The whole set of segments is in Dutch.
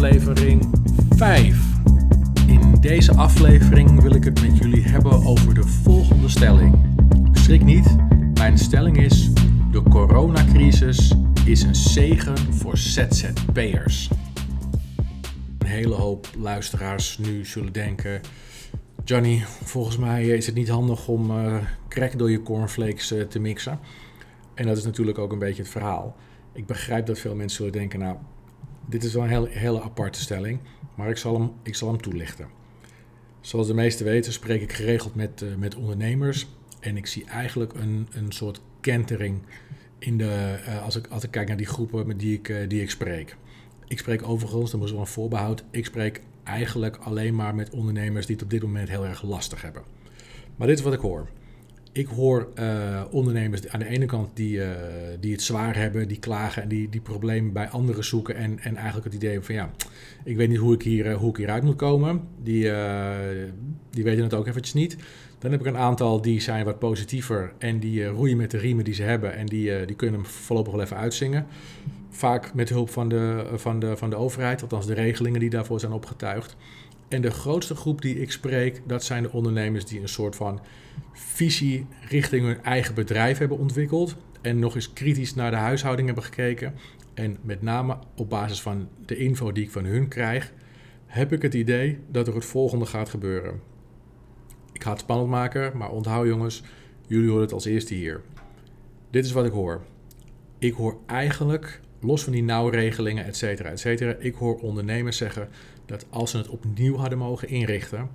aflevering 5. In deze aflevering wil ik het met jullie hebben over de volgende stelling. Schrik niet, mijn stelling is: de coronacrisis is een zegen voor ZZP'ers. Een hele hoop luisteraars nu zullen denken Johnny, volgens mij is het niet handig om uh, crack door je cornflakes uh, te mixen. En dat is natuurlijk ook een beetje het verhaal. Ik begrijp dat veel mensen zullen denken, nou, dit is wel een hele, aparte stelling, maar ik zal, hem, ik zal hem toelichten. Zoals de meesten weten spreek ik geregeld met, uh, met ondernemers en ik zie eigenlijk een, een soort kentering in de, als, ik, als ik kijk naar die groepen met die ik, die ik spreek. Ik spreek overigens, dat moet wel een voorbehoud, ik spreek eigenlijk alleen maar met ondernemers die het op dit moment heel erg lastig hebben. Maar dit is wat ik hoor. Ik hoor uh, ondernemers aan de ene kant die, uh, die het zwaar hebben, die klagen en die, die problemen bij anderen zoeken. En, en eigenlijk het idee van ja, ik weet niet hoe ik, hier, uh, hoe ik hieruit moet komen. Die, die weten het ook eventjes niet. Dan heb ik een aantal die zijn wat positiever en die roeien met de riemen die ze hebben. En die, die kunnen hem voorlopig wel even uitzingen vaak met hulp van de, van, de, van de overheid, althans de regelingen die daarvoor zijn opgetuigd. En de grootste groep die ik spreek, dat zijn de ondernemers die een soort van visie richting hun eigen bedrijf hebben ontwikkeld. En nog eens kritisch naar de huishouding hebben gekeken. En met name op basis van de info die ik van hun krijg, heb ik het idee dat er het volgende gaat gebeuren. Ik ga het spannend maken, maar onthoud jongens, jullie horen het als eerste hier. Dit is wat ik hoor. Ik hoor eigenlijk los van die nauwe regelingen, et cetera, et cetera. Ik hoor ondernemers zeggen dat als ze het opnieuw hadden mogen inrichten,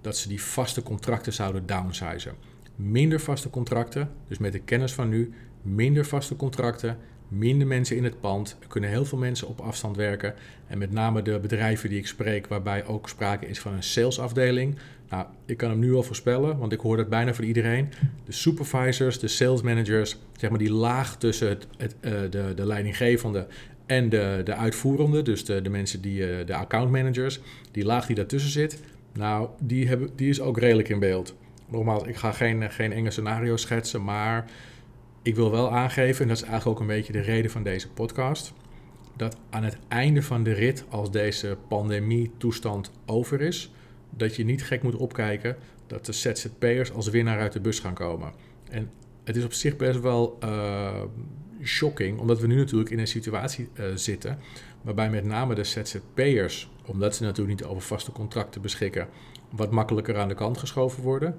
dat ze die vaste contracten zouden downsizen. Minder vaste contracten, dus met de kennis van nu, minder vaste contracten, minder mensen in het pand. Er kunnen heel veel mensen op afstand werken. En met name de bedrijven die ik spreek, waarbij ook sprake is van een salesafdeling. Nou, ik kan hem nu al voorspellen, want ik hoor dat bijna voor iedereen. De supervisors, de sales managers, zeg maar die laag tussen het, het, uh, de, de leidinggevende en de, de uitvoerende, dus de, de mensen die, uh, de account managers, die laag die daartussen zit, nou, die, hebben, die is ook redelijk in beeld. Nogmaals, ik ga geen, geen enge scenario schetsen, maar ik wil wel aangeven, en dat is eigenlijk ook een beetje de reden van deze podcast, dat aan het einde van de rit, als deze pandemie-toestand over is, dat je niet gek moet opkijken dat de ZZP'ers als winnaar uit de bus gaan komen. En het is op zich best wel uh, shocking, omdat we nu natuurlijk in een situatie uh, zitten waarbij met name de ZZP'ers, omdat ze natuurlijk niet over vaste contracten beschikken, wat makkelijker aan de kant geschoven worden.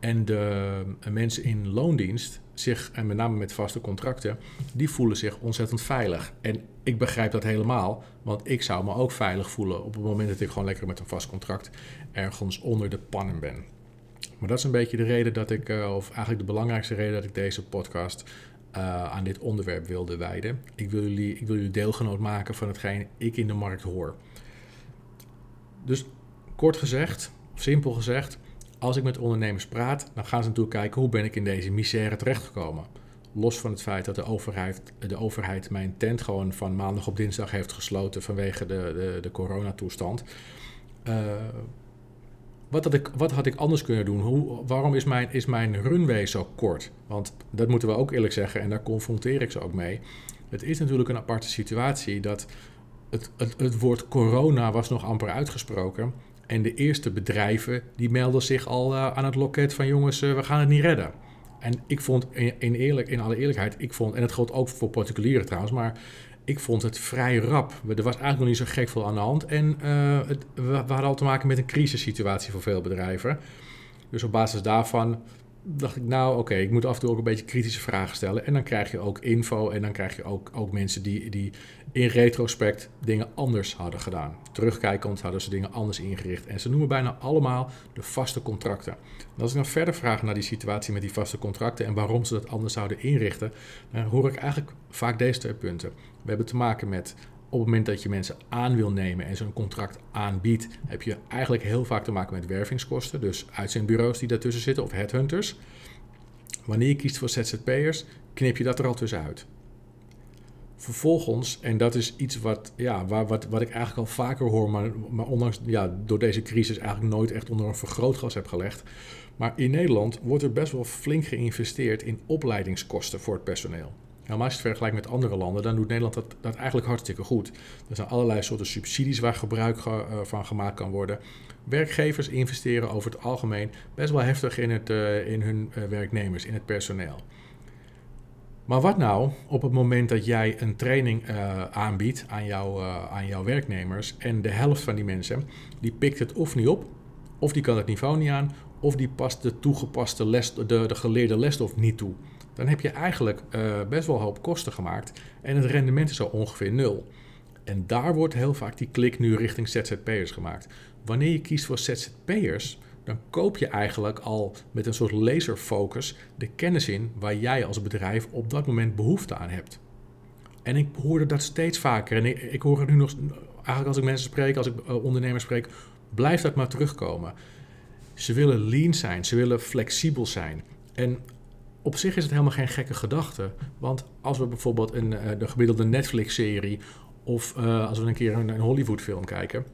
En de uh, mensen in loondienst zich, en met name met vaste contracten, die voelen zich ontzettend veilig. En ik begrijp dat helemaal, want ik zou me ook veilig voelen op het moment dat ik gewoon lekker met een vast contract ergens onder de pannen ben. Maar dat is een beetje de reden dat ik, uh, of eigenlijk de belangrijkste reden dat ik deze podcast uh, aan dit onderwerp wilde wijden. Ik wil, jullie, ik wil jullie deelgenoot maken van hetgeen ik in de markt hoor. Dus kort gezegd, simpel gezegd, als ik met ondernemers praat, dan gaan ze natuurlijk kijken hoe ben ik in deze misère terechtgekomen. Los van het feit dat de overheid, de overheid mijn tent gewoon van maandag op dinsdag heeft gesloten vanwege de, de, de coronatoestand. Uh, wat, had ik, wat had ik anders kunnen doen? Hoe, waarom is mijn, is mijn runway zo kort? Want dat moeten we ook eerlijk zeggen en daar confronteer ik ze ook mee. Het is natuurlijk een aparte situatie dat het, het, het woord corona was nog amper uitgesproken. En de eerste bedrijven die melden zich al uh, aan het loket van jongens, uh, we gaan het niet redden. En ik vond, in, eerlijk, in alle eerlijkheid, ik vond, en het geldt ook voor particulieren trouwens, maar ik vond het vrij rap. Er was eigenlijk nog niet zo gek veel aan de hand. En uh, het, we, we, hadden al te maken met een crisissituatie voor veel bedrijven. Dus op basis daarvan dacht ik, nou oké, ik moet af en toe ook een beetje kritische vragen stellen. En dan krijg je ook info en dan krijg je ook, ook mensen die, die in retrospect dingen anders hadden gedaan. Terugkijkend hadden ze dingen anders ingericht. En ze noemen bijna allemaal de vaste contracten. En als ik dan verder vraag naar die situatie met die vaste contracten en waarom ze dat anders zouden inrichten, dan hoor ik eigenlijk vaak deze twee punten. We hebben te maken met op het moment dat je mensen aan wil nemen en zo'n contract aanbiedt, heb je eigenlijk heel vaak te maken met wervingskosten. Dus uitzendbureaus die daartussen zitten of headhunters. Wanneer je kiest voor ZZP'ers, knip je dat er al tussenuit. Vervolgens, en dat is iets wat, ja, waar, wat, wat ik eigenlijk al vaker hoor, maar, maar ondanks ja, door deze crisis eigenlijk nooit echt onder een vergrootglas heb gelegd. Maar in Nederland wordt er best wel flink geïnvesteerd in opleidingskosten voor het personeel. Helemaal als je het vergelijkt met andere landen, dan doet Nederland dat, eigenlijk hartstikke goed. Er zijn allerlei soorten subsidies waar gebruik uh, van gemaakt kan worden. Werkgevers investeren over het algemeen best wel heftig in, het, uh, in hun uh, werknemers, in het personeel. Maar wat nou op het moment dat jij een training aanbiedt aan, aan jouw werknemers en de helft van die mensen die pikt het of niet op, of die kan het niveau niet aan, of die past de toegepaste les, de, de geleerde lesstof niet toe. Dan heb je eigenlijk uh, best wel hoop kosten gemaakt en het rendement is al ongeveer nul. En daar wordt heel vaak die klik nu richting ZZP'ers gemaakt. Wanneer je kiest voor ZZP'ers, dan koop je eigenlijk al met een soort laserfocus de kennis in waar jij als bedrijf op dat moment behoefte aan hebt. En ik hoorde dat steeds vaker. En ik, hoor het nu nog, eigenlijk als ik mensen spreek, als ik uh, ondernemers spreek, blijft dat maar terugkomen. Ze willen lean zijn, ze willen flexibel zijn. En op zich is het helemaal geen gekke gedachte. Want als we bijvoorbeeld een, uh, de gemiddelde Netflix-serie of uh, als we een keer een, een Hollywood-film kijken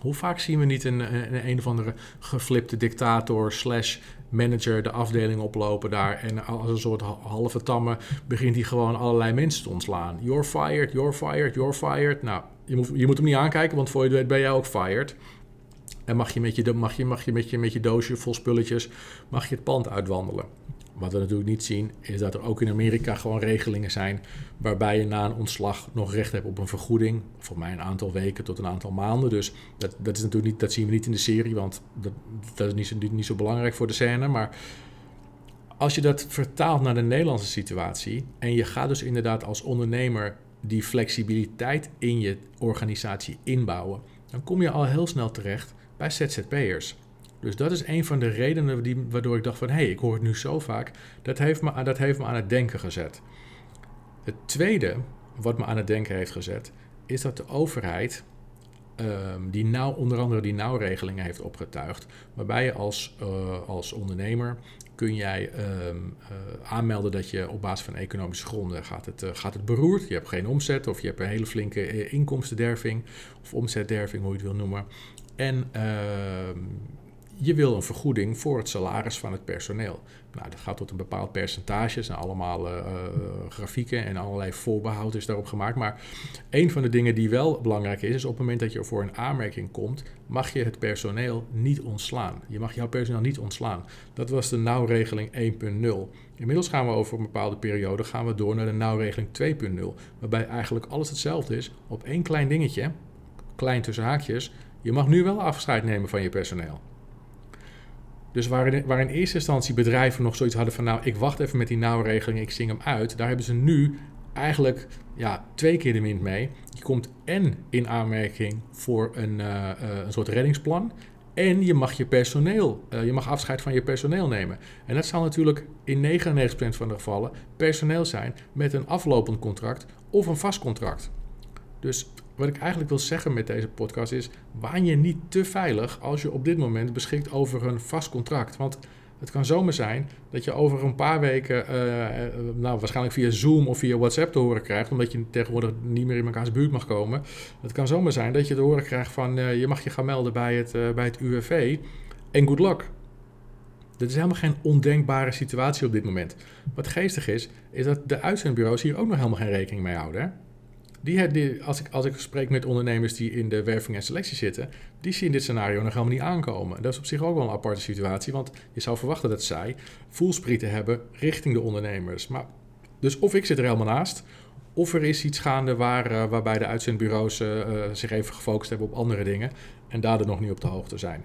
hoe vaak zien we niet een, een, een of andere geflipte dictator slash manager de afdeling oplopen daar. En als een soort halve tamme begint hij gewoon allerlei mensen te ontslaan. You're fired, you're fired, you're fired. Nou, je moet, je moet hem niet aankijken, want voor je weet ben jij ook fired. En mag je met je, mag je, mag je, met je, met je doosje vol spulletjes mag je het pand uitwandelen. Wat we natuurlijk niet zien, is dat er ook in Amerika gewoon regelingen zijn waarbij je na een ontslag nog recht hebt op een vergoeding. Voor mij een aantal weken tot een aantal maanden. Dus dat, dat, is natuurlijk niet, dat zien we niet in de serie, want dat, is niet niet zo belangrijk voor de scène. Maar als je dat vertaalt naar de Nederlandse situatie en je gaat dus inderdaad als ondernemer die flexibiliteit in je organisatie inbouwen, dan kom je al heel snel terecht bij ZZP'ers. Dus dat is een van de redenen die, waardoor ik dacht van... hé, hey, ik hoor het nu zo vaak. Dat heeft, me, dat heeft me aan het denken gezet. Het tweede wat me aan het denken heeft gezet... is dat de overheid um, die nou, onder andere die nauwregelingen heeft opgetuigd... waarbij je als, uh, als ondernemer kun jij um, uh, aanmelden dat je op basis van economische gronden gaat het, uh, gaat het beroerd. Je hebt geen omzet of je hebt een hele flinke inkomstenderving of omzetderving, hoe je het wil noemen. En uh, je wil een vergoeding voor het salaris van het personeel. Nou, dat gaat tot een bepaald percentage. Er zijn allemaal uh, grafieken en allerlei voorbehoud is daarop gemaakt. Maar een van de dingen die wel belangrijk is, is op het moment dat je voor een aanmerking komt, mag je het personeel niet ontslaan. Je mag jouw personeel niet ontslaan. Dat was de nauwregeling 1.0. Inmiddels gaan we over een bepaalde periode gaan we door naar de nauwregeling 2.0. Waarbij eigenlijk alles hetzelfde is op één klein dingetje, klein tussen haakjes. Je mag nu wel afscheid nemen van je personeel. Dus waar in, eerste instantie bedrijven nog zoiets hadden van... nou, ik wacht even met die nauwregeling, ik zing hem uit. Daar hebben ze nu eigenlijk ja, twee keer de wind mee. Je komt en in aanmerking voor een, uh, uh, een soort reddingsplan... en je mag je personeel, uh, je mag afscheid van je personeel nemen. En dat zal natuurlijk in 99% van de gevallen personeel zijn... met een aflopend contract of een vast contract. Dus wat ik eigenlijk wil zeggen met deze podcast is: waan je niet te veilig als je op dit moment beschikt over een vast contract. Want het kan zomaar zijn dat je over een paar weken, uh, nou waarschijnlijk via Zoom of via WhatsApp te horen krijgt, omdat je tegenwoordig niet meer in elkaars buurt mag komen. Het kan zomaar zijn dat je te horen krijgt van uh, je mag je gaan melden bij het, uh, bij het UWV en good luck. Dit is helemaal geen ondenkbare situatie op dit moment. Wat geestig is, is dat de uitzendbureaus hier ook nog helemaal geen rekening mee houden. Hè? Die, als, ik, als ik spreek met ondernemers die in de werving en selectie zitten, die zien dit scenario nog helemaal niet aankomen. Dat is op zich ook wel een aparte situatie, want je zou verwachten dat zij voelsprieten hebben richting de ondernemers. Maar, dus of ik zit er helemaal naast, of er is iets gaande waar, uh, waarbij de uitzendbureaus uh, zich even gefocust hebben op andere dingen en daardoor nog niet op de hoogte zijn.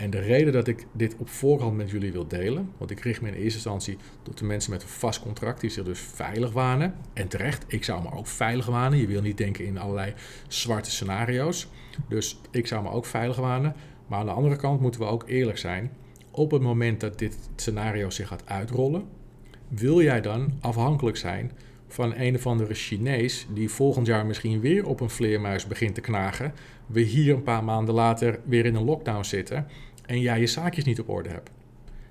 En de reden dat ik dit op voorhand met jullie wil delen, want ik richt me in eerste instantie tot de mensen met een vast contract die zich dus veilig wanen. En terecht, ik zou me ook veilig wanen. Je wil niet denken in allerlei zwarte scenario's. Dus ik zou me ook veilig wanen. Maar aan de andere kant moeten we ook eerlijk zijn. Op het moment dat dit scenario zich gaat uitrollen, wil jij dan afhankelijk zijn van een of andere Chinees die volgend jaar misschien weer op een vleermuis begint te knagen, we hier een paar maanden later weer in een lockdown zitten en jij je zaakjes niet op orde hebt.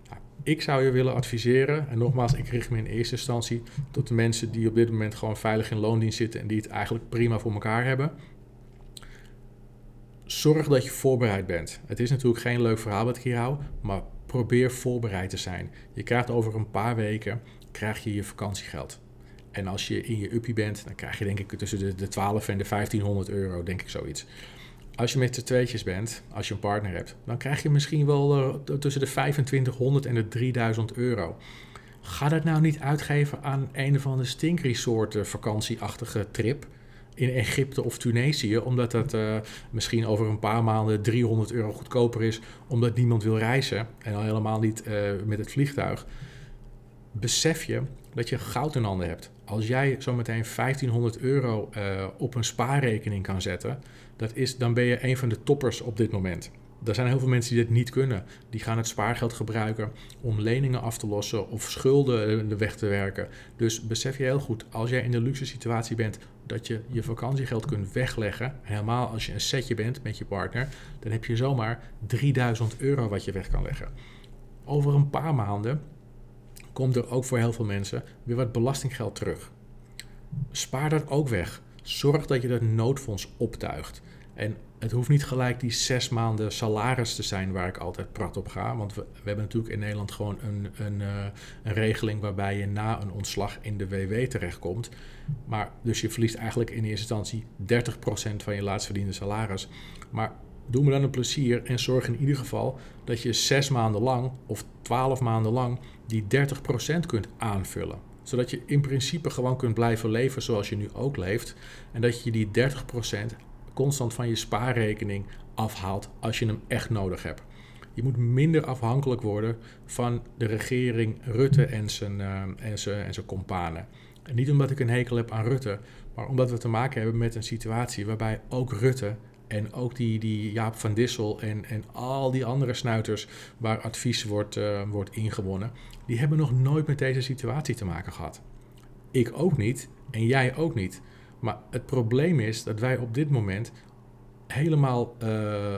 Nou, ik zou je willen adviseren, en nogmaals, ik richt me in eerste instantie tot de mensen die op dit moment gewoon veilig in loondienst zitten en die het eigenlijk prima voor elkaar hebben. Zorg dat je voorbereid bent. Het is natuurlijk geen leuk verhaal wat ik hier hou, maar probeer voorbereid te zijn. Je krijgt over een paar weken krijg je je vakantiegeld. En als je in je uppie bent, dan krijg je denk ik tussen de, de 12 en de 1500 euro, denk ik zoiets. Als je met z'n tweetjes bent, als je een partner hebt, dan krijg je misschien wel uh, tussen de 2500 en de 3000 euro. Ga dat nou niet uitgeven aan een of andere stinkresort vakantieachtige trip in Egypte of Tunesië, omdat dat uh, misschien over een paar maanden 300 euro goedkoper is, omdat niemand wil reizen en al helemaal niet uh, met het vliegtuig. Besef je dat je goud in handen hebt. Als jij zometeen 1500 euro uh, op een spaarrekening kan zetten, dat is, dan ben je een van de toppers op dit moment. Er zijn heel veel mensen die dit niet kunnen. Die gaan het spaargeld gebruiken om leningen af te lossen of schulden weg te werken. Dus besef je heel goed, als jij in de luxe situatie bent dat je je vakantiegeld kunt wegleggen, helemaal als je een setje bent met je partner, dan heb je zomaar 3000 euro wat je weg kan leggen. Over een paar maanden komt er ook voor heel veel mensen weer wat belastinggeld terug. Spaar dat ook weg. Zorg dat je dat noodfonds optuigt. En het hoeft niet gelijk die zes maanden salaris te zijn waar ik altijd prat op ga. Want we, we hebben natuurlijk in Nederland gewoon een, een, uh, een, regeling waarbij je na een ontslag in de WW terechtkomt. Maar dus je verliest eigenlijk in eerste instantie 30% van je laatst verdiende salaris. Maar doe me dan een plezier en zorg in ieder geval dat je zes maanden lang of twaalf maanden lang die 30% kunt aanvullen zodat je in principe gewoon kunt blijven leven zoals je nu ook leeft. En dat je die 30% constant van je spaarrekening afhaalt als je hem echt nodig hebt. Je moet minder afhankelijk worden van de regering Rutte en zijn, uh, en zijn, en zijn companen. En niet omdat ik een hekel heb aan Rutte, maar omdat we te maken hebben met een situatie waarbij ook Rutte en ook die, die Jaap van Dissel en, en al die andere snuiters waar advies wordt, uh, wordt ingewonnen, die hebben nog nooit met deze situatie te maken gehad. Ik ook niet en jij ook niet. Maar het probleem is dat wij op dit moment helemaal uh, uh,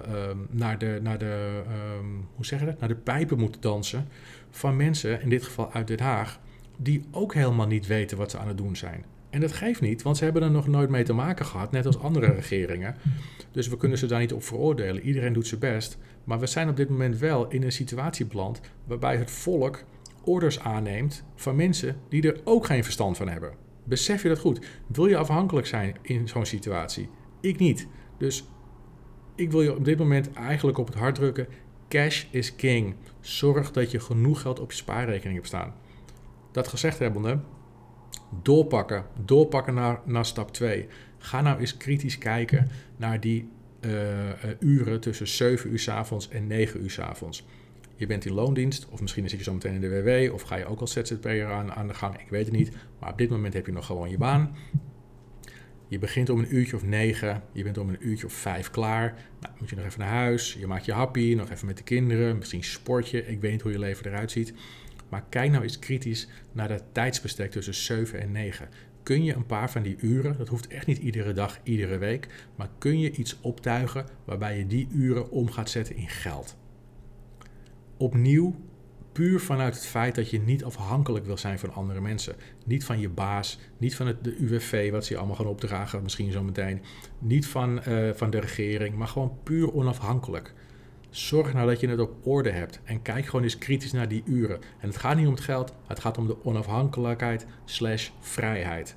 naar, de, naar, de, um, hoe zeg je dat? naar de pijpen moeten dansen van mensen, in dit geval uit Den Haag, die ook helemaal niet weten wat ze aan het doen zijn. En dat geeft niet, want ze hebben er nog nooit mee te maken gehad, net als andere regeringen. Dus we kunnen ze daar niet op veroordelen. Iedereen doet zijn best. Maar we zijn op dit moment wel in een situatie beland waarbij het volk orders aanneemt van mensen die er ook geen verstand van hebben. Besef je dat goed? Wil je afhankelijk zijn in zo'n situatie? Ik niet. Dus ik wil je op dit moment eigenlijk op het hart drukken. Cash is king. Zorg dat je genoeg geld op je spaarrekening hebt staan. Dat gezegd hebbende, doorpakken. Doorpakken naar, naar stap 2. Ga nou eens kritisch kijken naar die uh, uren tussen 7 uur s avonds en 9 uur s avonds. Je bent in loondienst, of misschien zit je zo meteen in de WW, of ga je ook als ZZP'er aan, aan de gang, ik weet het niet. Maar op dit moment heb je nog gewoon je baan. Je begint om een uurtje of negen, je bent om een uurtje of vijf klaar. Nou, moet je nog even naar huis, je maakt je happy, nog even met de kinderen, misschien sport je. Ik weet niet hoe je leven eruit ziet. Maar kijk nou eens kritisch naar dat tijdsbestek tussen 7 en 9. Kun je een paar van die uren, dat hoeft echt niet iedere dag, iedere week, maar kun je iets optuigen waarbij je die uren om gaat zetten in geld? Opnieuw, puur vanuit het feit dat je niet afhankelijk wil zijn van andere mensen. Niet van je baas, niet van het, de UWV, wat ze je allemaal gaan opdragen, misschien zo meteen. Niet van, uh, van de regering, maar gewoon puur onafhankelijk. Zorg nou dat je het op orde hebt en kijk gewoon eens kritisch naar die uren. En het gaat niet om het geld, het gaat om de onafhankelijkheid slash vrijheid.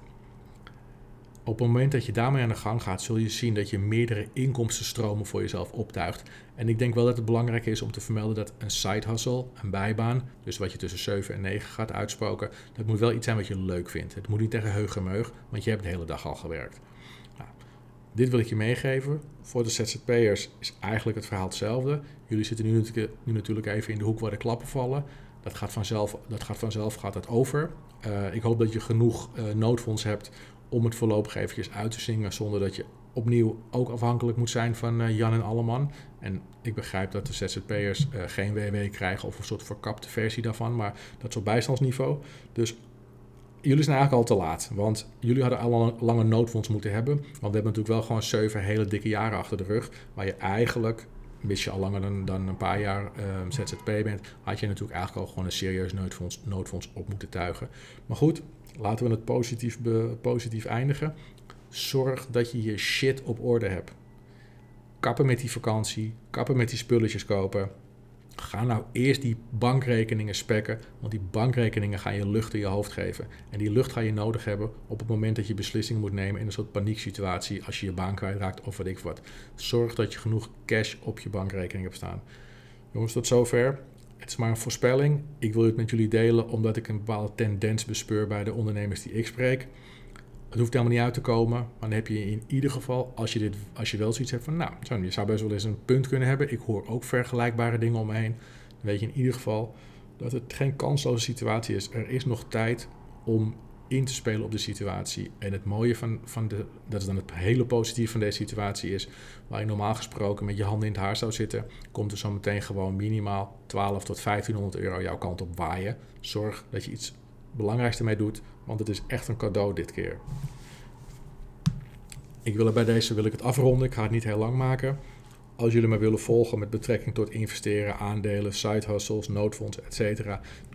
Op het moment dat je daarmee aan de gang gaat, zul je zien dat je meerdere inkomstenstromen voor jezelf optuigt. En ik denk wel dat het belangrijk is om te vermelden dat een side hustle, een bijbaan, dus wat je tussen 7 en 9 gaat uitspoken, dat moet wel iets zijn wat je leuk vindt. Het moet niet tegen heugemeug, want je hebt de hele dag al gewerkt. Nou, dit wil ik je meegeven. Voor de ZZP'ers is eigenlijk het verhaal hetzelfde. Jullie zitten nu, nu natuurlijk even in de hoek waar de klappen vallen. Dat gaat vanzelf, dat gaat, vanzelf gaat dat over. Uh, ik hoop dat je genoeg uh, noodfonds hebt om het voorlopig eventjes uit te zingen zonder dat je opnieuw ook afhankelijk moet zijn van uh, Jan en Alleman. En ik begrijp dat de ZZP'ers geen WW krijgen of een soort verkapte versie daarvan, maar dat is op bijstandsniveau. Dus jullie zijn eigenlijk al te laat, want jullie hadden al een lange noodfonds moeten hebben. Want we hebben natuurlijk wel gewoon zeven hele dikke jaren achter de rug, waar je eigenlijk mis je al langer dan, dan een paar jaar um, ZZP bent, had je natuurlijk eigenlijk al gewoon een serieus noodfonds, noodfonds op moeten tuigen. Maar goed, laten we het positief, positief eindigen. Zorg dat je je shit op orde hebt. Kappen met die vakantie, kappen met die spulletjes kopen. Ga nou eerst die bankrekeningen spekken, want die bankrekeningen gaan je lucht in je hoofd geven. En die lucht ga je nodig hebben op het moment dat je beslissingen moet nemen in een soort panieksituatie als je je baan kwijtraakt of wat ik wat. Zorg dat je genoeg cash op je bankrekening hebt staan. Jongens, tot zover. Het is maar een voorspelling. Ik wil het met jullie delen omdat ik een bepaalde tendens bespeur bij de ondernemers die ik spreek. Het hoeft helemaal niet uit te komen, maar dan heb je in ieder geval, als je, dit, als je wel zoiets hebt van, nou, je zou best wel eens een punt kunnen hebben. Ik hoor ook vergelijkbare dingen om me heen. Dan weet je in ieder geval dat het geen kansloze situatie is. Er is nog tijd om in te spelen op de situatie. En het mooie van, van de, dat is dan het hele positieve van deze situatie is, waar je normaal gesproken met je handen in het haar zou zitten, komt er zo meteen gewoon minimaal 12 tot 1500 euro jouw kant op waaien. Zorg dat je iets belangrijks ermee doet, want het is echt een cadeau dit keer. Ik wil er bij deze wil ik het afronden. Ik ga het niet heel lang maken. Als jullie me willen volgen met betrekking tot investeren, aandelen, side hustles, noodfonds, etc.,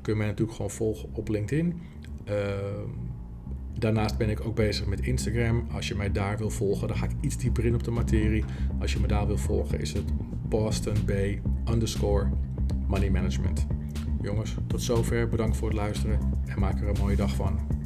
kun je mij natuurlijk gewoon volgen op LinkedIn. Ehm, daarnaast ben ik ook bezig met Instagram. Als je mij daar wil volgen, dan ga ik iets dieper in op de materie. Als je me daar wil volgen, is het Boston Bay underscore money management. Jongens, tot zover. Bedankt voor het luisteren en maak er een mooie dag van.